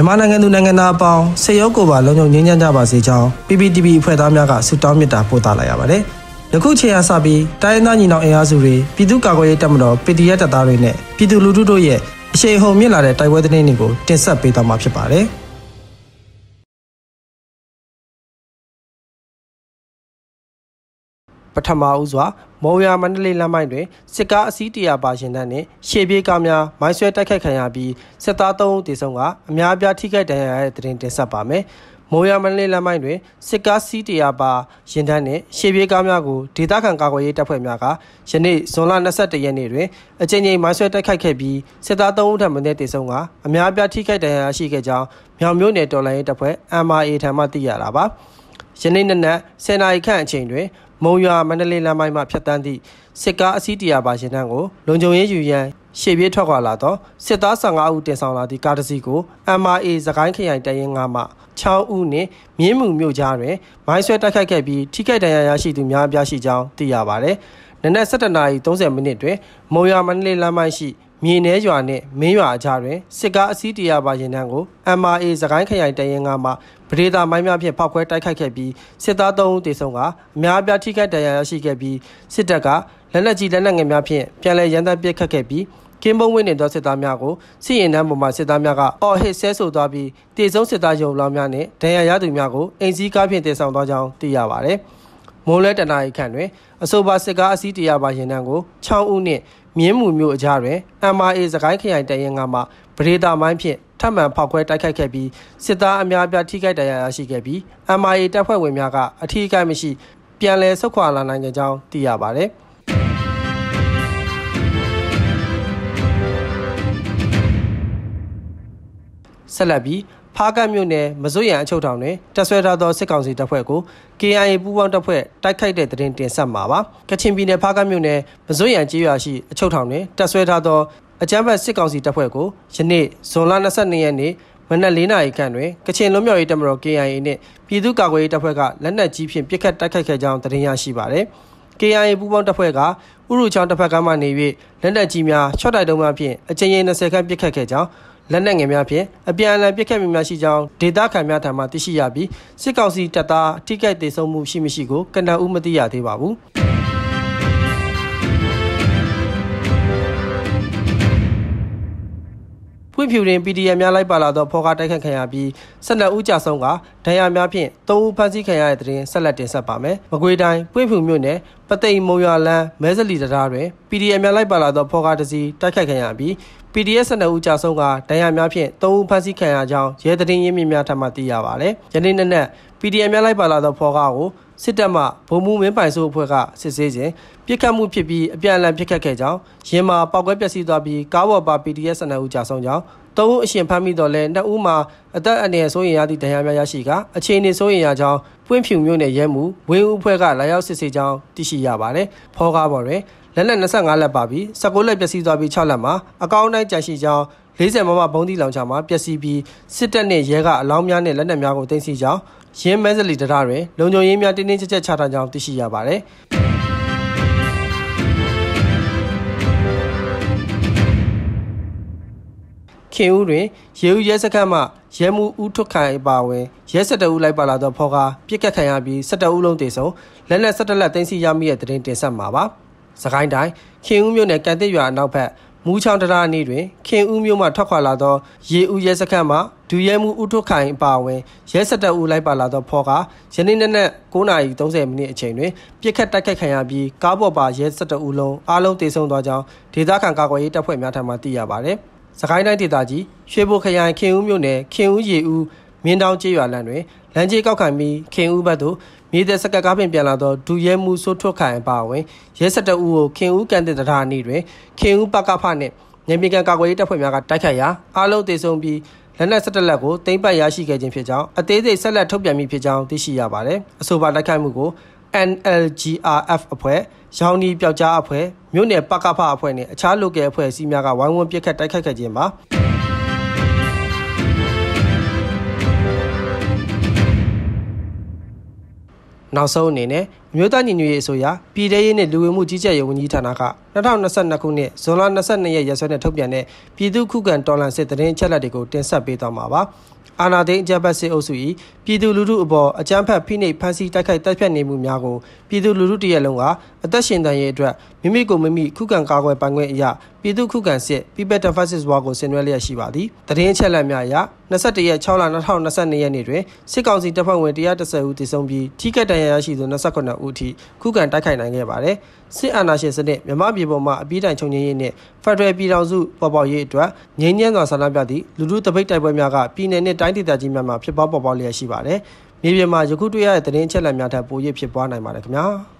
မြန်မာနိုင်ငံသူနိုင်ငံသားအပေါင်းဆေရုပ်ကိုပါလုံခြုံငြိမ်းချမ်းကြပါစေကြောင်း PPTV အဖွဲ့သားများကဆုတောင်းမေတ္တာပို့သလိုက်ရပါတယ်။ယခုချိန်အားစပြီးတိုင်းရင်းသားညီနောင်အင်အားစုတွေပြည်သူ့ကာကွယ်ရေးတပ်မတော် PDF တပ်သားတွေနဲ့ပြည်သူလူထုတို့ရဲ့အရှိန်ဟုန်မြင့်လာတဲ့တိုက်ပွဲသတင်းတွေကိုတင်ဆက်ပေးသွားမှာဖြစ်ပါတယ်။ ပထမဦးစွာမုံရမန္တလေးလမ်းမိုင်းတွင်စစ်ကားအစီးတရာပါရှင်တန်းနှင့်ရှေ့ပြေးကားများမိုင်းဆွဲတိုက်ခိုက်ခံရပြီးစစ်သား3ဦးသေဆုံးကအများအပြားထိခိုက်ဒဏ်ရာရတဲ့တဲ့တင်တင်ဆက်ပါမယ်။မုံရမန္တလေးလမ်းမိုင်းတွင်စစ်ကားစီးတရာပါရင်တန်းနှင့်ရှေ့ပြေးကားများကိုဒေသခံကာကွယ်ရေးတပ်ဖွဲ့များကယနေ့ဇွန်လ22ရက်နေ့တွင်အကြိမ်ကြိမ်မိုင်းဆွဲတိုက်ခိုက်ခဲ့ပြီးစစ်သား3ဦးထပ်မံသေဆုံးကအများအပြားထိခိုက်ဒဏ်ရာရရှိခဲ့ကြောင်းမြောင်မြို့နယ်တော်လှန်ရေးတပ်ဖွဲ့ MRA ထံမှသိရတာပါ။ယနေ့နနက်10နာရီခန့်အချိန်တွင် မုံရွာမန္တလေးလမ်းပိုင်းမှဖြတ်တန်းသည့်စစ်ကားအစီးတရာပါရှင်တန်းကိုလုံခြုံရေးယူရန်ရှေ့ပြေးထွက်ခွာလာသောစစ်သား15ဦးတင်ဆောင်လာသည့်ကားတစ်စီးကို MRA စကိုင်းခရိုင်တရင်9မှ6ဦးနှင့်မြင်းမှုမြို့ကြားတွင်မိုင်းဆွဲတိုက်ခိုက်ခဲ့ပြီးထိခိုက်ဒဏ်ရာရရှိသူများအပြားရှိကြောင်းသိရပါသည်။နနက်7:30မိနစ်တွင်မုံရွာမန္တလေးလမ်းပိုင်းရှိ မြေနှဲရွာနှင့်မင်းရွာအကြားတွင်စစ်ကားအစီးတရာပါရင်တန်းကို MRA စကိုင်းခရိုင်တရင်ကမှပဒေသာမိုင်းများဖြင့်ဖောက်ခွဲတိုက်ခိုက်ခဲ့ပြီးစစ်သား3ဦးသေဆုံးကအများအပြားထိခိုက်ဒဏ်ရာရရှိခဲ့ပြီးစစ်တပ်ကလက်နက်ကြီးလက်နက်ငယ်များဖြင့်ပြန်လည်ရန်တပ်ပစ်ခတ်ခဲ့ပြီးကင်းဘုံဝင်းနေသောစစ်သားများကိုစစ်ရင်နှမ်းပေါ်မှစစ်သားများကအော်ဟစ်ဆဲဆိုသွားပြီးတေဆုံးစစ်သားရုံလောင်းများနှင့်ဒဏ်ရာရသူများကိုအိမ်စည်းကားဖြင့်တည်ဆောင်သွားကြောင်းသိရပါဗျ။ မိုးလဲတနာရီခန့်တွင်အဆိုပါစစ်ကားအစီးတရာပါရင်တန်းကို6ဦးနှင့်မြင်းမှုမျိုးအကြားတွင် MRA စကိုင်းခရိုင်တရင်ကမှပဒေတာမိုင်းဖြင့်ထပ်မံဖောက်ခွဲတိုက်ခိုက်ခဲ့ပြီးစစ်သားအများအပြားထိခိုက်ဒဏ်ရာရရှိခဲ့ပြီး MRA တပ်ဖွဲ့ဝင်များကအထီးအကိုက်မရှိ ပြန်လည်ဆုတ်ခွာလာနိုင်ကြောင်းသိရပါတယ် ဆက်လက်ပြီးဖားကတ်မြို့နယ်မစွရံအချုပ်ထောင်တွင်တပ်ဆွဲထားသောစစ်ကောင်စီတပ်ဖွဲ့ကို KIA ပူးပေါင်းတပ်ဖွဲ့တိုက်ခိုက်တဲ့တဲ့တင်တင်ဆက်မှာပါကချင်ပြည်နယ်ဖားကတ်မြို့နယ်မစွရံကျေးရွာရှိအချုပ်ထောင်တွင်တပ်ဆွဲထားသောအကြမ်းဖက်စစ်ကောင်စီတပ်ဖွဲ့ကိုယနေ့ဇွန်လ22ရက်နေ့မနက်၄နာရီခန့်တွင်ကချင်လွတ်မြောက်ရေးတပ်မတော် KIA နှင့်ပြည်သူ့ကာကွယ်ရေးတပ်ဖွဲ့ကလက်နက်ကြီးဖြင့်ပစ်ခတ်တိုက်ခိုက်ခဲ့ကြောင်းသတင်းရရှိပါသည်။ KIA ပူးပေါင်းတပ်ဖွဲ့ကဥရုချောင်းတပ်ဖက်ကမှနေ၍လက်နက်ကြီးများချော့တိုက်တုံးများဖြင့်အကြိမ်ရင်20ခန့်ပစ်ခတ်ခဲ့ကြောင်း လက်နက်ငယ်များဖြင့်အပြန်အလှန်ပစ်ခတ်မှုများရှိကြောင်းဒေတာခန်များထံမှသိရှိရပြီးစစ်ကောင်စီတပ်သားထိခိုက်ဒေဆုံးမှုရှိမရှိကိုကနအူးမသိရသေးပါဘူး။ ဖြူတွင် PDF များလိုက်ပါလာသောဖော်ကားတိုက်ခတ်ခံရပြီး12ဦးကြာဆုံးကဒဏ်ရာများဖြင့်3ဦးဖမ်းဆီးခံရတဲ့တွင်ဆက်လက်တင်ဆက်ပါမယ်။မကွေးတိုင်းပွင့်ဖြူမြို့နယ်ပသိမ်မုံရွာလန်းမဲစလီတရားတွင် PDF များလိုက်ပါလာသောဖော်ကားတစ်စီးတိုက်ခတ်ခံရပြီး PDF 12ဦးကြာဆုံးကဒဏ်ရာများဖြင့်3ဦးဖမ်းဆီးခံရကြောင်းရဲသတင်းရင်းမြစ်များထံမှသိရပါသည်။ယနေ့နေ့နဲ့ PDF များလိုက်ပါလာသောဖော်ကားကိုစစ်တပ်မှဗိုလ်မှူးမင်းပိုင်စိုးအဖွဲ့ကစစ်ဆေးစဉ်ပြစ်ခတ်မှုဖြစ်ပြီးအပြန်အလှန်ပြစ်ခတ်ခဲ့ကြောင်းရင်းမှာပောက်ကွဲပျက်စီးသွားပြီးကားပေါ်ပါ PDF 12ဦးကြာဆုံးကြောင်း သုံးဦးအရှင်ဖမ်းမိတော့လဲနှစ်ဦးမှာအသက်အန္တရာယ်စိုးရိမ်ရသည့်ဒဏ်ရာများရရှိကအခြေအနေစိုးရိမ်ရကြောင်းပွင့်ဖြူမျိုးနဲ့ရဲမှုဝင်းဦးအဖွဲ့ကလာရောက်စစ်ဆေးကြောင်းသိရှိရပါတယ်။ဖောကားပေါ်တွင်လက်နက်25လက်ပါပြီး16လက်ပျက်စီးသွားပြီး6လက်မှာအကောင့်တိုင်းကြန့်ရှိကြောင်း40မမဘုံသီးလောင်ချမှာပျက်စီးပြီးစစ်တပ်နှင့်ရဲကအလောင်းများနှင့်လက်နက်များကိုတင်စီကြောင်းရင်းမဲစလီတရတွင်လုံခြုံရေးများတင်းတင်းကြပ်ကြပ်ချထားကြောင်းသိရှိရပါတယ်။ ခင်ဦးတွင်ရေဦးရဲစခန်းမှရဲမှုဦးထွတ်ခိုင်ပါဝင်ရဲစက်တအူးလိုက်ပါလာသောဖော်ကားပြစ်ကတ်ခံရပြီးစက်တအူးလုံးတေဆုံးလက်နက်စက်တလက်သိမ်းဆီးရမိတဲ့တဲ့တင်တင်ဆက်မှာပါ။စကိုင်းတိုင်းခင်ဦးမြို့နယ်ကန်တစ်ရွာအနောက်ဘက်မူးချောင်းတရာနီတွင်ခင်ဦးမြို့မှထွက်ခွာလာသောရေဦးရဲစခန်းမှဒူရဲမှုဦးထွတ်ခိုင်ပါဝင်ရဲစက်တအူးလိုက်ပါလာသောဖော်ကားယနေ့နေ့နဲ့9:30မိနစ်အချိန်တွင်ပြစ်ခတ်တိုက်ခိုက်ခံရပြီးကားပေါ်ပါရဲစက်တအူးလုံးအားလုံးတေဆုံးသွားကြောင်းဒေသခံကာကွယ်ရေးတပ်ဖွဲ့များထံမှသိရပါသည်။ စကိုင်းတိုင်းဒေသကြီးရွှေဘိုခရိုင်ခင်ဦးမြို့နယ်ခင်ဦးရေဦးမင်းတောင်ကျေးရွာလမ်းတွင်လမ်းကြီးကောက်ခံပြီးခင်ဦးဘက်သို့မြေသက်စကတ်ကားပင်ပြန်လာသောဒူရဲမှုစိုးထွတ်ခိုင်အပါအဝင်ရဲစက်တအူကိုခင်ဦးကန်တဲ့တရာနီတွင်ခင်ဦးပကဖနှင့်နေပြည်တော်ကာကွယ်ရေးတပ်ဖွဲ့များကတိုက်ခိုက်ရာအားလုံးတေဆုံးပြီးလက်နက်17လက်ကိုတင်ပတ်ရရှိခဲ့ခြင်းဖြစ်ကြောင်းအသေးစိတ်ဆက်လက်ထုတ်ပြန်မိဖြစ်ကြောင်းသိရှိရပါတယ်။အဆိုပါတိုက်ခိုက်မှုကို NLGRF အဖွဲ့ရောင်နီပျောက်ကြားအဖွဲ့မြို့နယ်ပကဖအဖွဲ့နဲ့အခြား local အဖွဲ့အစည်းများကဝိုင်းဝန်းပစ်ခတ်တိုက်ခိုက်ခဲ့ခြင်းပါနောက်ဆုံးအနေနဲ့အမျိုးသားညီညွတ်ရေးအစိုးရပြည်ထရေးနှင့်လူဝင်မှုကြီးကြပ်ရေးဝန်ကြီးဌာနက2022ခုနှစ်ဇွန်လ22ရက်ရက်စွဲနဲ့ထုတ်ပြန်တဲ့ပြည်သူ့ခုခံတော်လှန်စစ်တရင်ချက်လက်တွေကိုတင်ဆက်ပေးသွားမှာပါ အာနာသိန်းအကြမ်းဖက်စစ်အုပ်စု၏ပြည်သူလူထုအပေါ်အကြမ်းဖက်ဖိနှိပ်ဖမ်းဆီးတိုက်ခိုက်တပ်ဖြတ်နေမှုများကိုပြည်သူလူထုတရက်လုံးကအသက်ရှင်တန်ရေးအတွက်မိမိကိုမိမိခုခံကာကွယ်ပိုင်ခွင့်အရာပြည်သူခုခံစစ် People Defenses War ကိုဆင်နွှဲလျက်ရှိပါသည်တရင်ချက်လက်များအရ21ရက်6လ2022ရက်နေ့တွင်စစ်ကောင်စီတပ်ဖွဲ့ဝင်130ဦးတည်ဆုံပြီးထိခိုက်ဒဏ်ရာရရှိသူ29ဦးအထိခုခံတိုက်ခိုက်နိုင်ခဲ့ပါတယ်စစ်အာဏာရှင်စနစ်မြမပြည်ပေါ်မှာအပြည့်တိုင်ချုပ်ငြိမ်းရေးနှင့်ဖက်ဒရယ်ပြည်ထောင်စုပေါ်ပေါက်ရေးအတွက်ငြိမ်းချမ်းစွာဆန္ဒပြသည့်လူထုတပိတ်တိုက်ပွဲများကပြည်내နှင့်တိုင်းဒေသကြီးများမှာဖြစ်ပွားပေါ်ပေါက်လျက်ရှိပါတယ်မြေပြင်မှာယခုတွေ့ရတဲ့သတင်းအချက်အလက်များထပ်ပို၍ဖြစ်ပွားနိုင်ပါတယ်ခင်ဗျာ